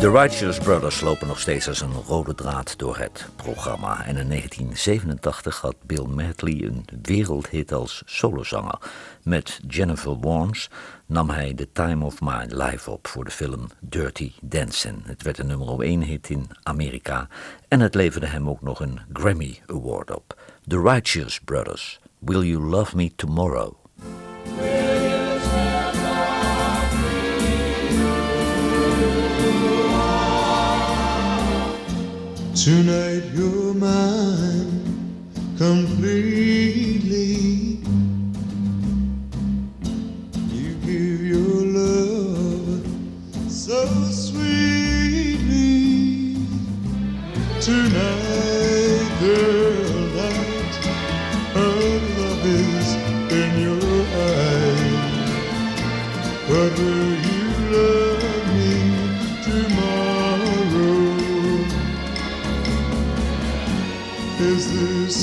The Righteous Brothers lopen nog steeds als een rode draad door het programma. En in 1987 had Bill Medley een wereldhit als solozanger. Met Jennifer Warnes nam hij The Time of My Life op voor de film Dirty Dancing. Het werd een nummer 1 hit in Amerika en het leverde hem ook nog een Grammy Award op. The Righteous Brothers, Will You Love Me Tomorrow? Tonight you're mine completely. You give your love so sweetly. Tonight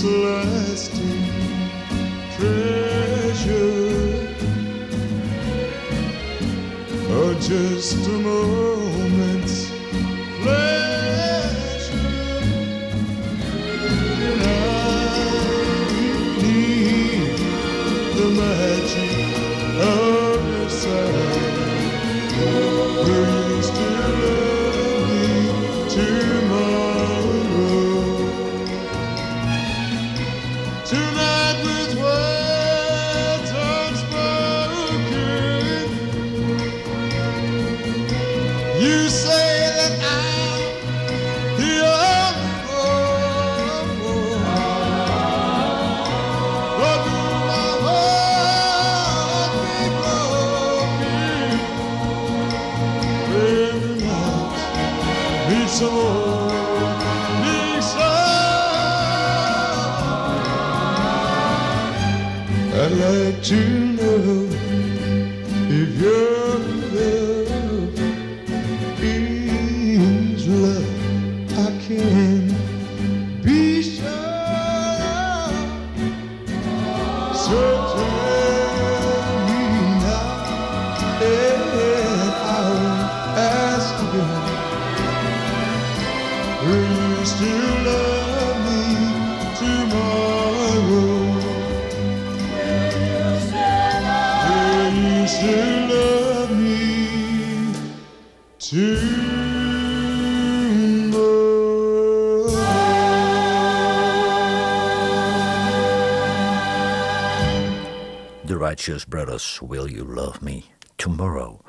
lasting treasure. Or just a moment's Righteous Brothers, Will You Love Me Tomorrow?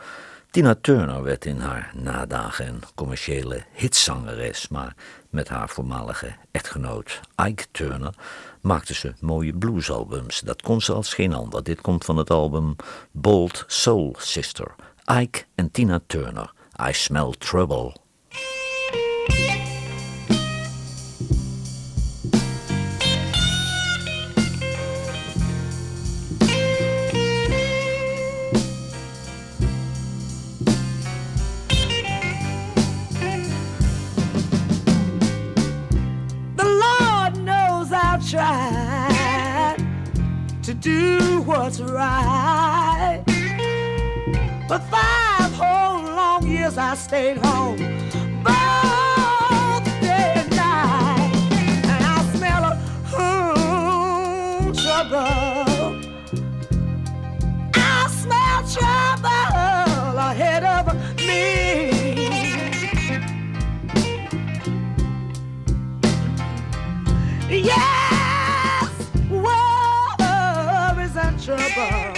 Tina Turner werd in haar nadagen een commerciële hitzangeres, maar met haar voormalige echtgenoot Ike Turner maakte ze mooie bluesalbums. Dat kon ze als geen ander. Dit komt van het album Bold Soul Sister. Ike en Tina Turner. I Smell Trouble. Do what's right. For five whole long years I stayed home, both day and night, and I smell trouble. I smell trouble ahead of me. Yes, 着吧。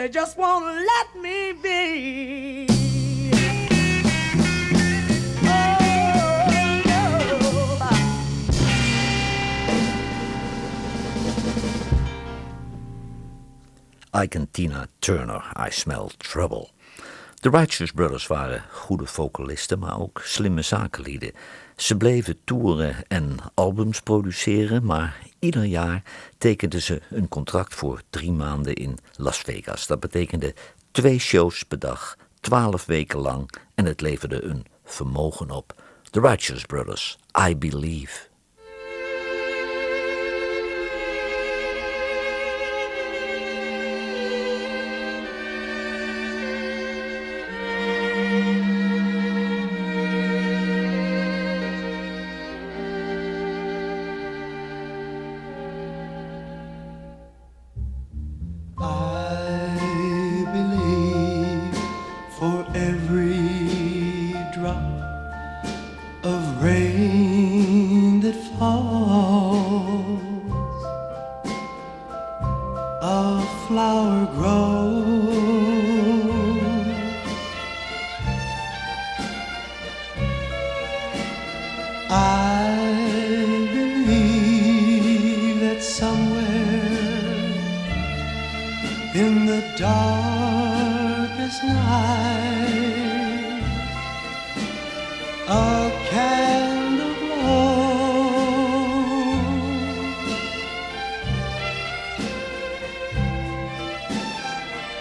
They just won't let me be. Oh. Ike en Tina Turner, I Smell Trouble. De Righteous Brothers waren goede vocalisten, maar ook slimme zakenlieden. Ze bleven toeren en albums produceren, maar ieder jaar tekenden ze een contract voor drie maanden in Las Vegas. Dat betekende twee shows per dag, twaalf weken lang en het leverde een vermogen op. The Righteous Brothers, I Believe.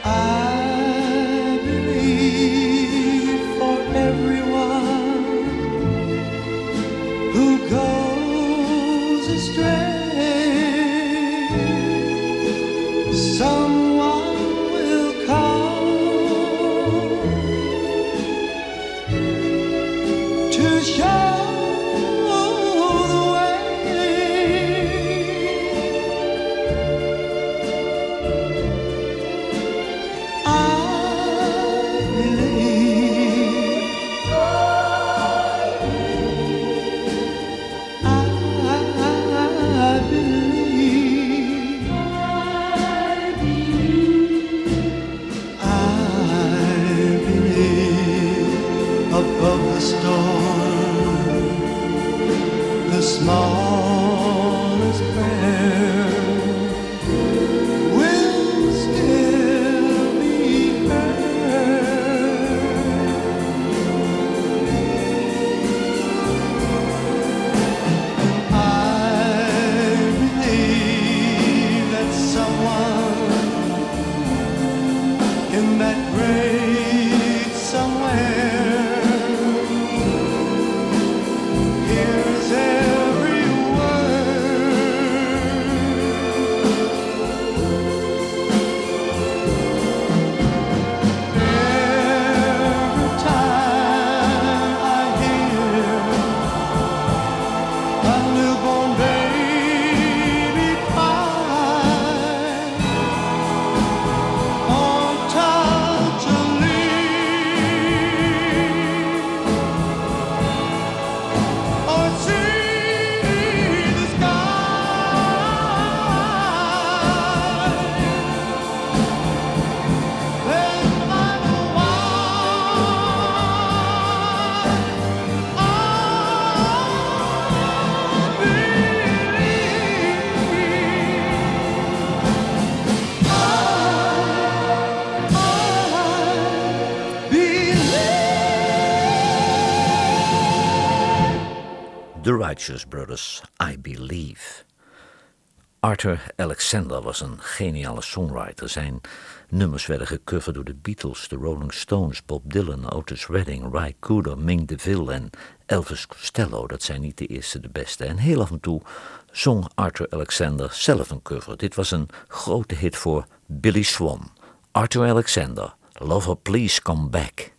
I Righteous Brothers, I Believe. Arthur Alexander was een geniale songwriter. Zijn nummers werden gecoverd door de Beatles, de Rolling Stones, Bob Dylan, Otis Redding, Ry Cooder, Ming DeVille en Elvis Costello. Dat zijn niet de eerste, de beste. En heel af en toe zong Arthur Alexander zelf een cover. Dit was een grote hit voor Billy Swan. Arthur Alexander, Lover Please Come Back.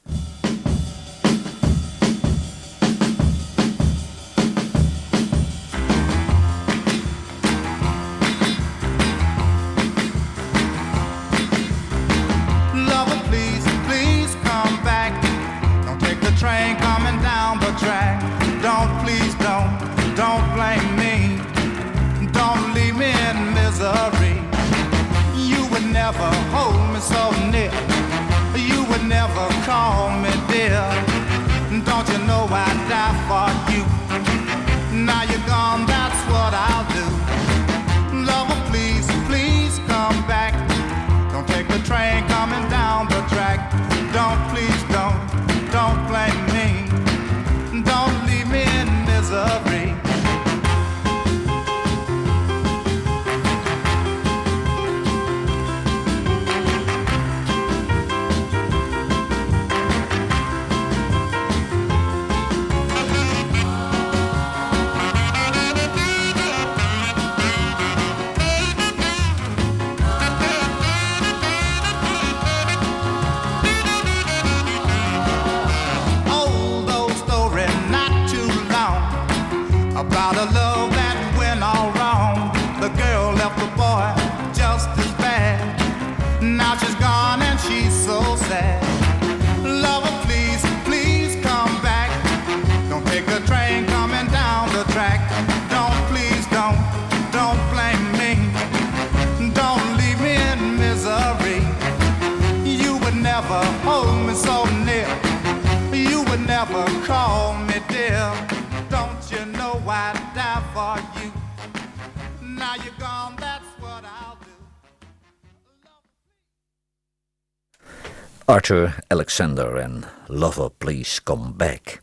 Arthur Alexander en Lover Please Come Back.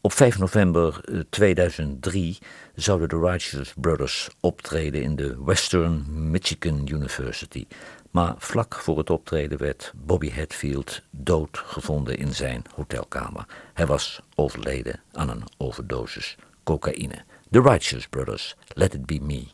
Op 5 november 2003 eh, zouden de Righteous Brothers optreden in de Western Michigan University. Maar vlak voor het optreden werd Bobby Hatfield dood gevonden in zijn hotelkamer. Hij was overleden aan een overdosis cocaïne. The Righteous Brothers, Let It Be Me.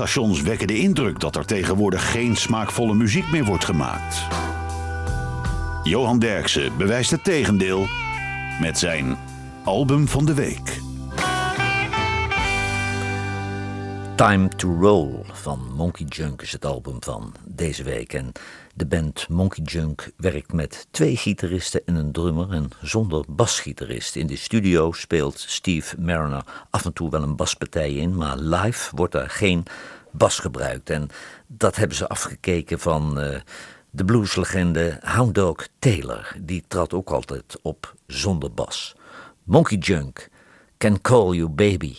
Radiostations wekken de indruk dat er tegenwoordig geen smaakvolle muziek meer wordt gemaakt. Johan Derksen bewijst het tegendeel met zijn album van de week. Time to Roll van Monkey Junk is het album van deze week. En de band Monkey Junk werkt met twee gitaristen en een drummer en zonder basgitarist. In de studio speelt Steve Mariner af en toe wel een baspartij in, maar live wordt er geen bas gebruikt. En dat hebben ze afgekeken van uh, de blueslegende Hound Dog Taylor. Die trad ook altijd op zonder bas. Monkey Junk, Can Call You Baby.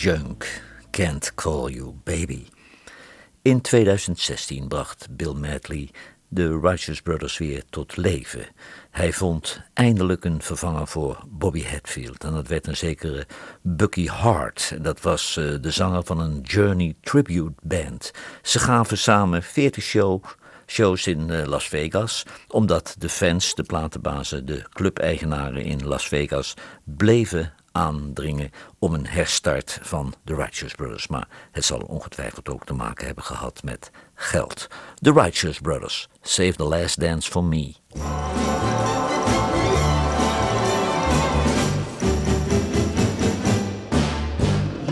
Junk, Can't Call You Baby. In 2016 bracht Bill Medley de Righteous Brothers weer tot leven. Hij vond eindelijk een vervanger voor Bobby Hatfield. En dat werd een zekere Bucky Hart. Dat was eh, de zanger van een Journey Tribute Band. Ze gaven samen 40 show, shows in eh, Las Vegas, omdat de fans, de platenbazen, de clubeigenaren in Las Vegas bleven aandringen om een herstart van de Righteous Brothers. Maar het zal ongetwijfeld ook te maken hebben gehad met geld. The Righteous Brothers, Save the Last Dance for Me.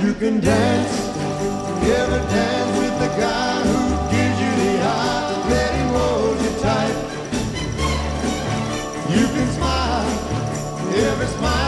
You can dance, ever dance with the guy who gives you the eye, let him hold you tight. You can smile, every smile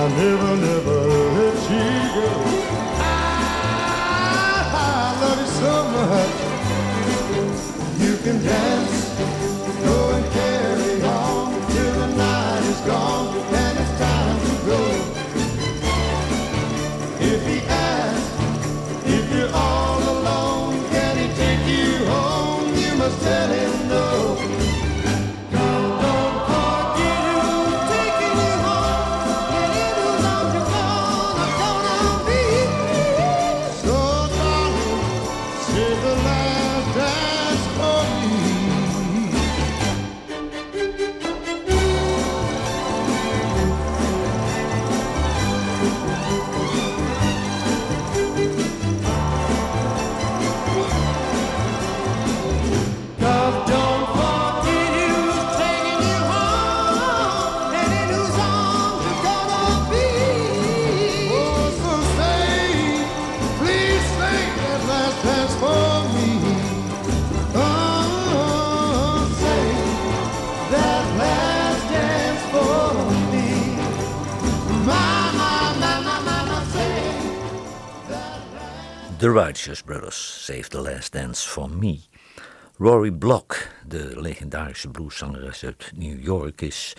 I'll never, never Righteous Brothers, Save the Last Dance for Me. Rory Block, de legendarische blueszangeres uit New York, is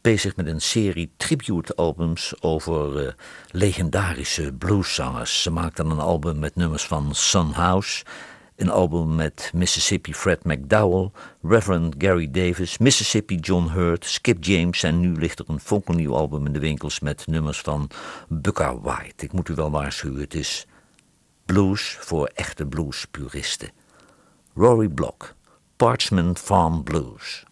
bezig met een serie tribute-albums over eh, legendarische blueszangers. Ze maakt dan een album met nummers van Son House, een album met Mississippi Fred McDowell, Reverend Gary Davis, Mississippi John Hurt, Skip James en nu ligt er een fonkelnieuw album in de winkels met nummers van Booker White. Ik moet u wel waarschuwen, het is blues voor echte bluespuristen. Rory Block, Parchment Farm Blues.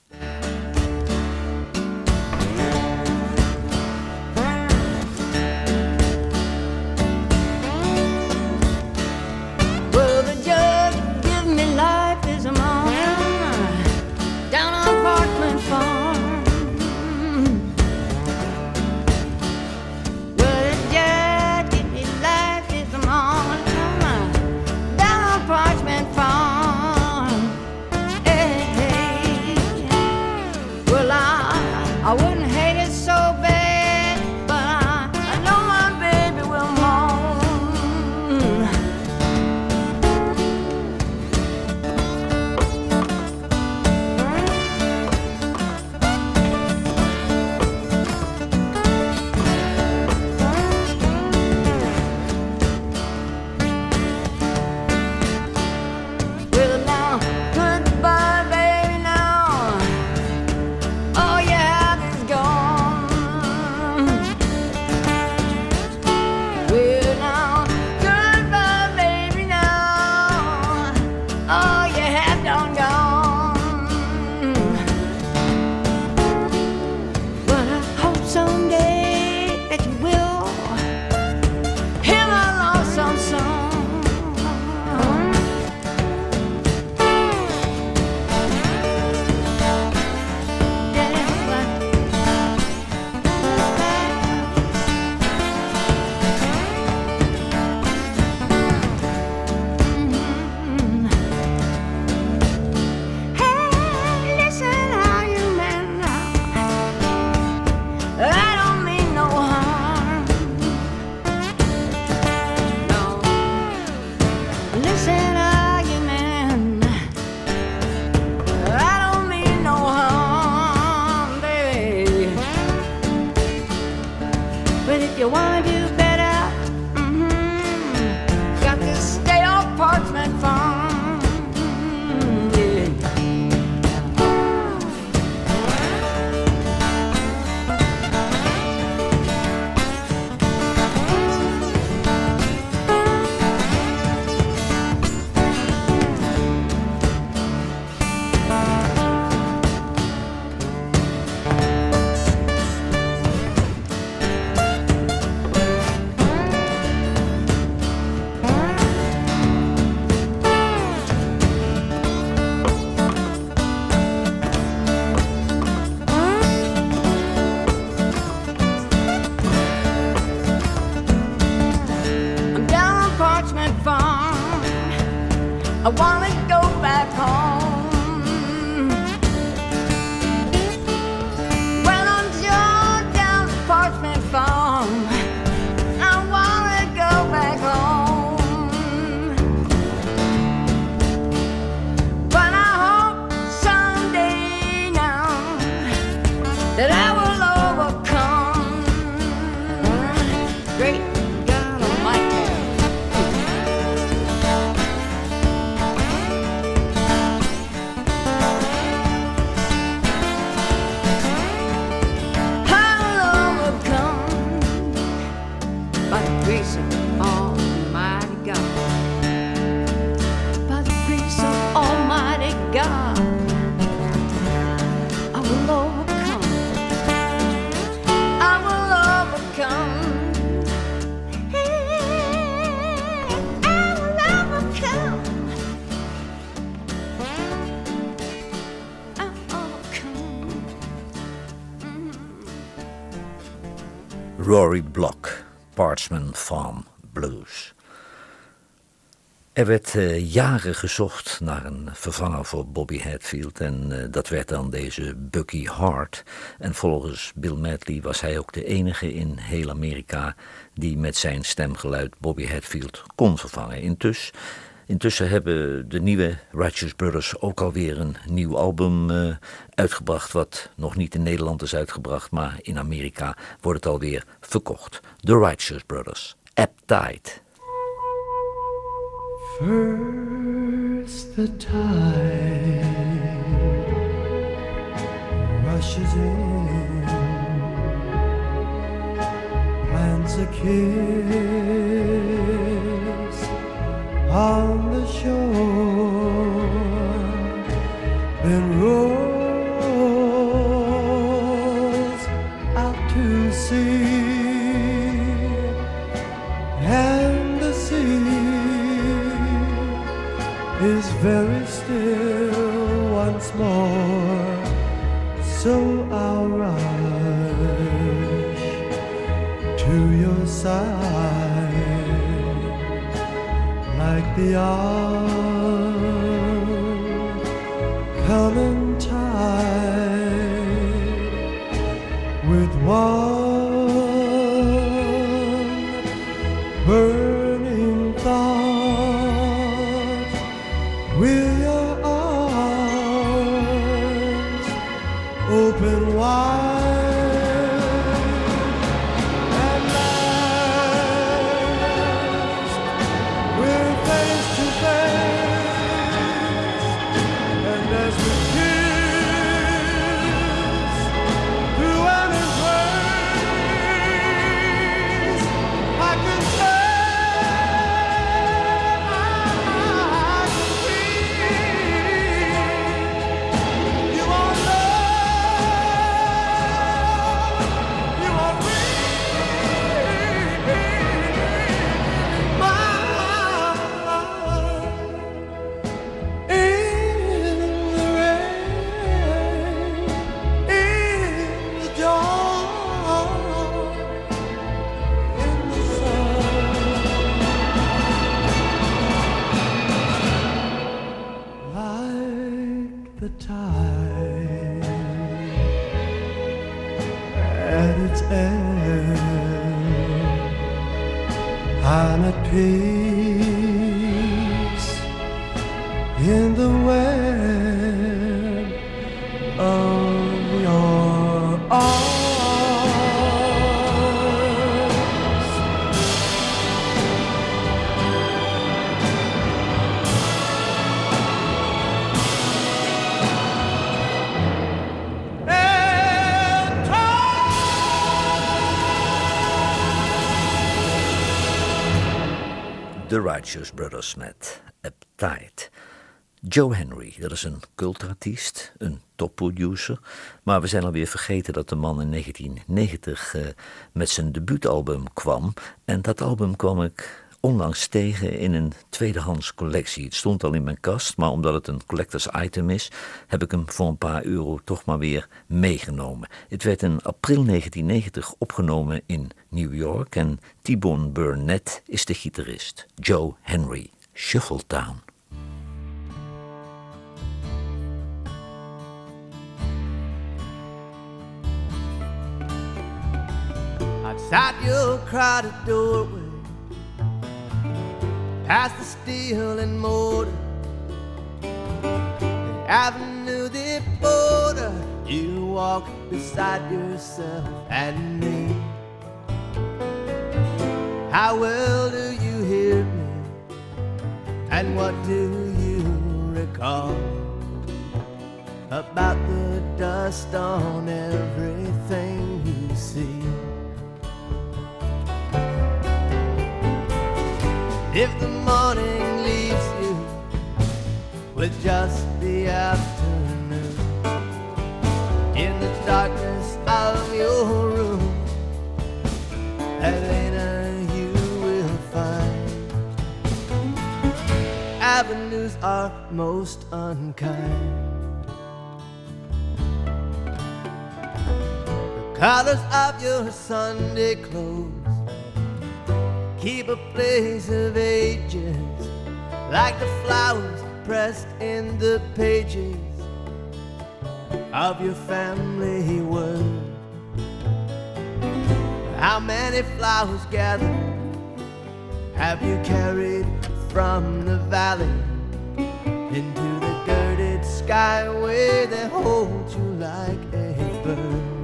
Rory Block, Parchman Farm Blues. Er werd eh, jaren gezocht naar een vervanger voor Bobby Hatfield en eh, dat werd dan deze Bucky Hart. En volgens Bill Medley was hij ook de enige in heel Amerika die met zijn stemgeluid Bobby Hatfield kon vervangen. Intussen, intussen hebben de nieuwe Righteous Brothers ook alweer een nieuw album eh, uitgebracht, wat nog niet in Nederland is uitgebracht, maar in Amerika wordt het alweer verkocht. The Righteous Brothers, Appetite. First the tide rushes in, plants a kiss on the shore, then rolls out to sea. And the sea is very yar coming in the web of your arms. The Righteous Brothers met Appetite. Joe Henry, dat is een cultartiest, een topproducer. Maar we zijn alweer vergeten dat de man in 1990 eh, met zijn debuutalbum kwam. En dat album kwam ik onlangs tegen in een tweedehands collectie. Het stond al in mijn kast, maar omdat het een collectors item is, heb ik hem voor een paar euro toch maar weer meegenomen. Het werd in april 1990 opgenomen in New York en T-Bone Burnett is de gitarist. Joe Henry, Shuffletown. Outside your crowded doorway, past the steel and mortar, the avenue, the border, you walk beside yourself and me. How well do you hear me? And what do you recall about the dust on everything you see? If the morning leaves you with just the afternoon in the darkness of your room, Elena, you will find avenues are most unkind. The colors of your Sunday clothes keep a place of ages like the flowers pressed in the pages of your family word. How many flowers gathered have you carried from the valley into the girded skyway that holds you like a bird?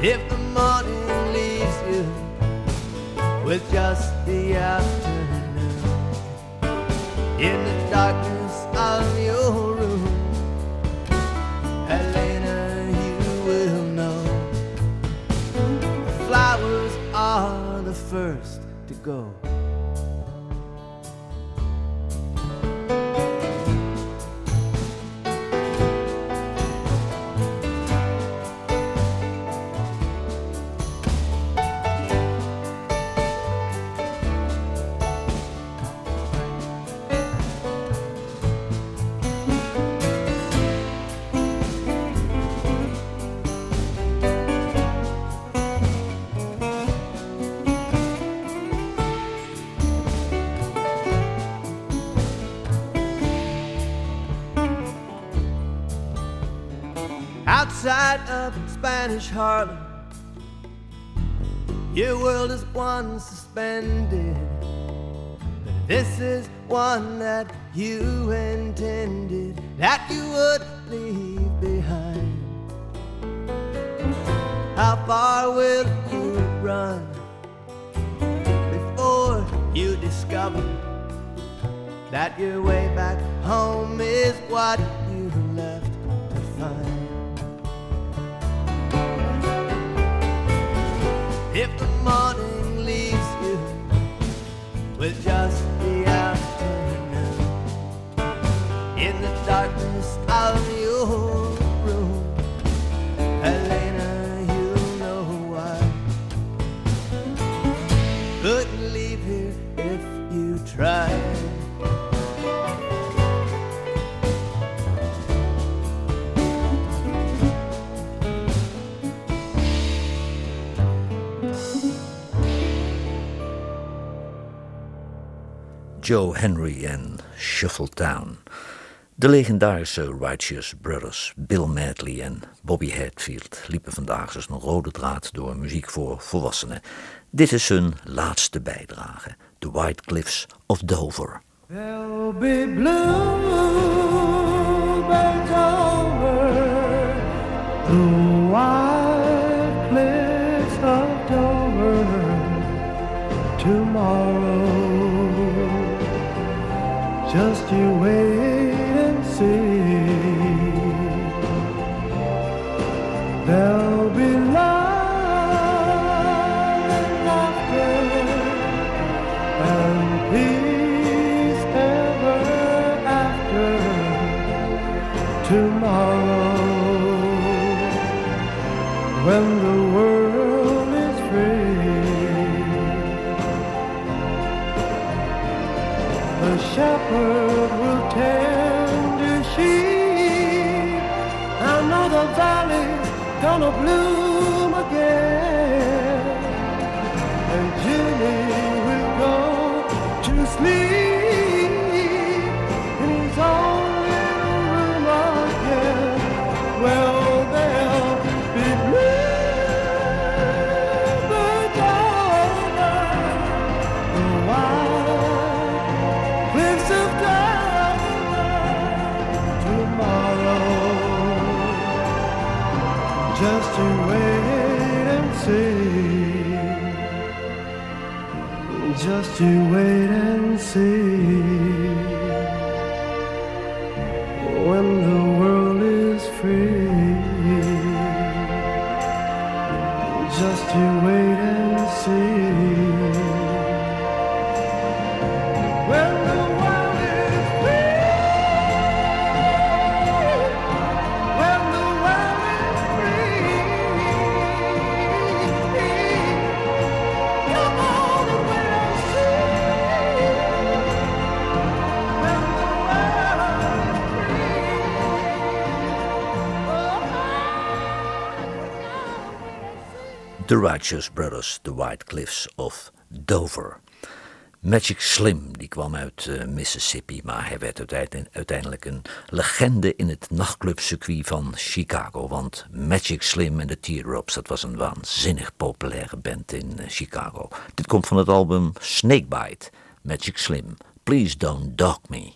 If morning leaves you with just the afternoon in the darkness of your room, Elena, you will know flowers are the first to go. Harlem. Your world is one suspended. This is one that you intended that you would leave behind. How far will you run before you discover that your way back home is what Joe Henry en Shuffletown. De legendarische Righteous Brothers Bill Medley en Bobby Hatfield liepen vandaag als een rode draad door muziek voor volwassenen. Dit is hun laatste bijdrage, The White Cliffs of Dover. There'll be bluebirds over the Just you wait and see. There'll the valley's gonna bloom again. And Jimmy will go to sleep To wait and see. The Righteous Brothers, The White Cliffs of Dover. Magic Slim, die kwam uit eh, Mississippi, maar hij werd uiteindelijk- een legende in het nachtclubcircuit van Chicago. Want Magic Slim en de Teardrops, dat was een waanzinnig populaire band in eh, Chicago. Dit komt van het album Snakebite. Magic Slim, Please Don't Dog Me.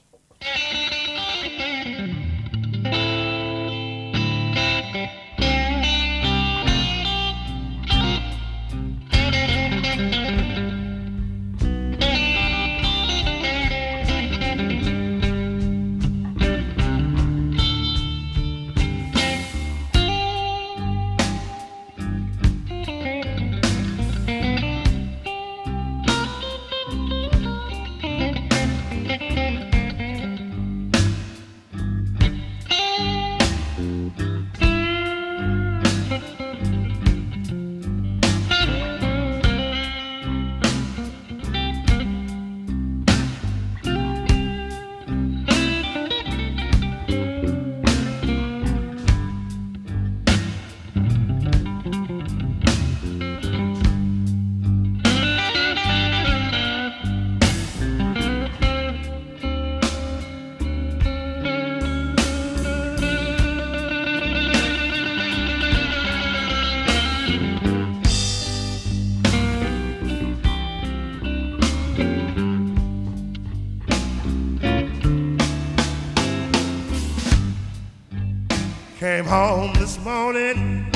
Came home this morning.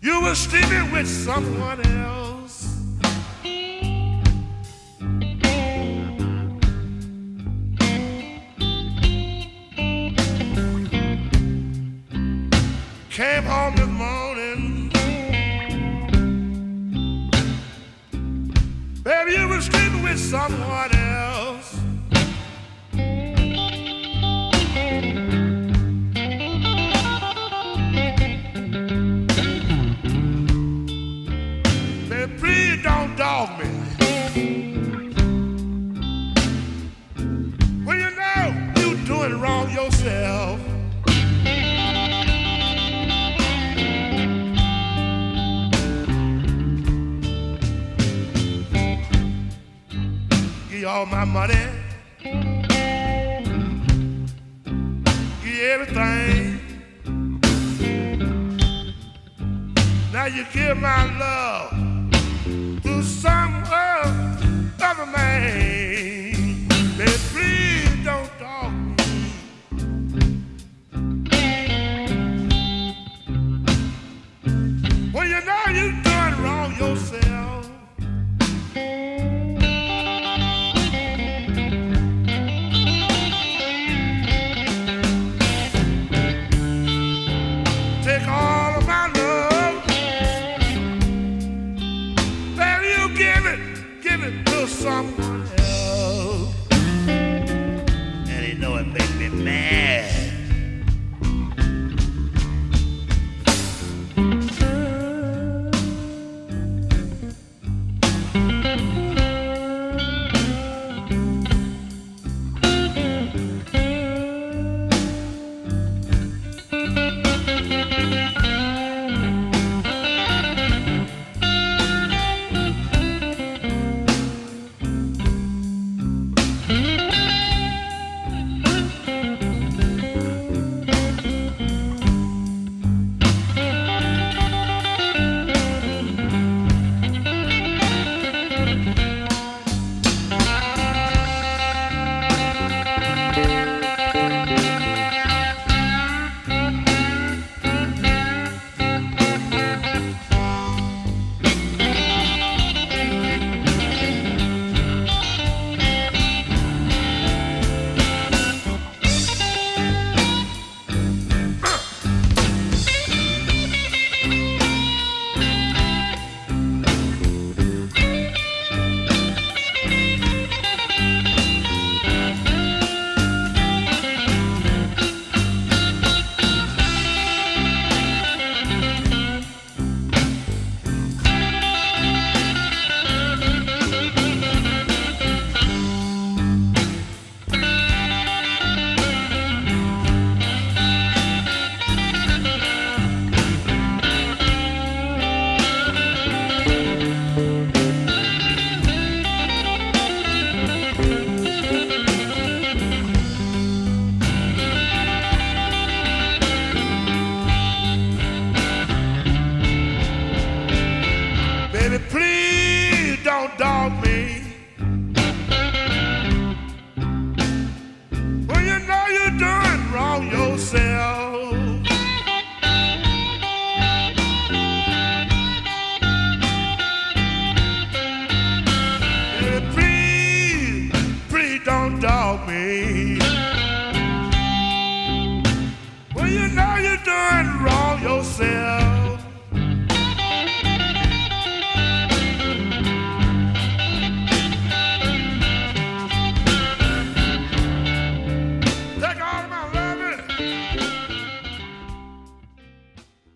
You were sleeping with someone else. money.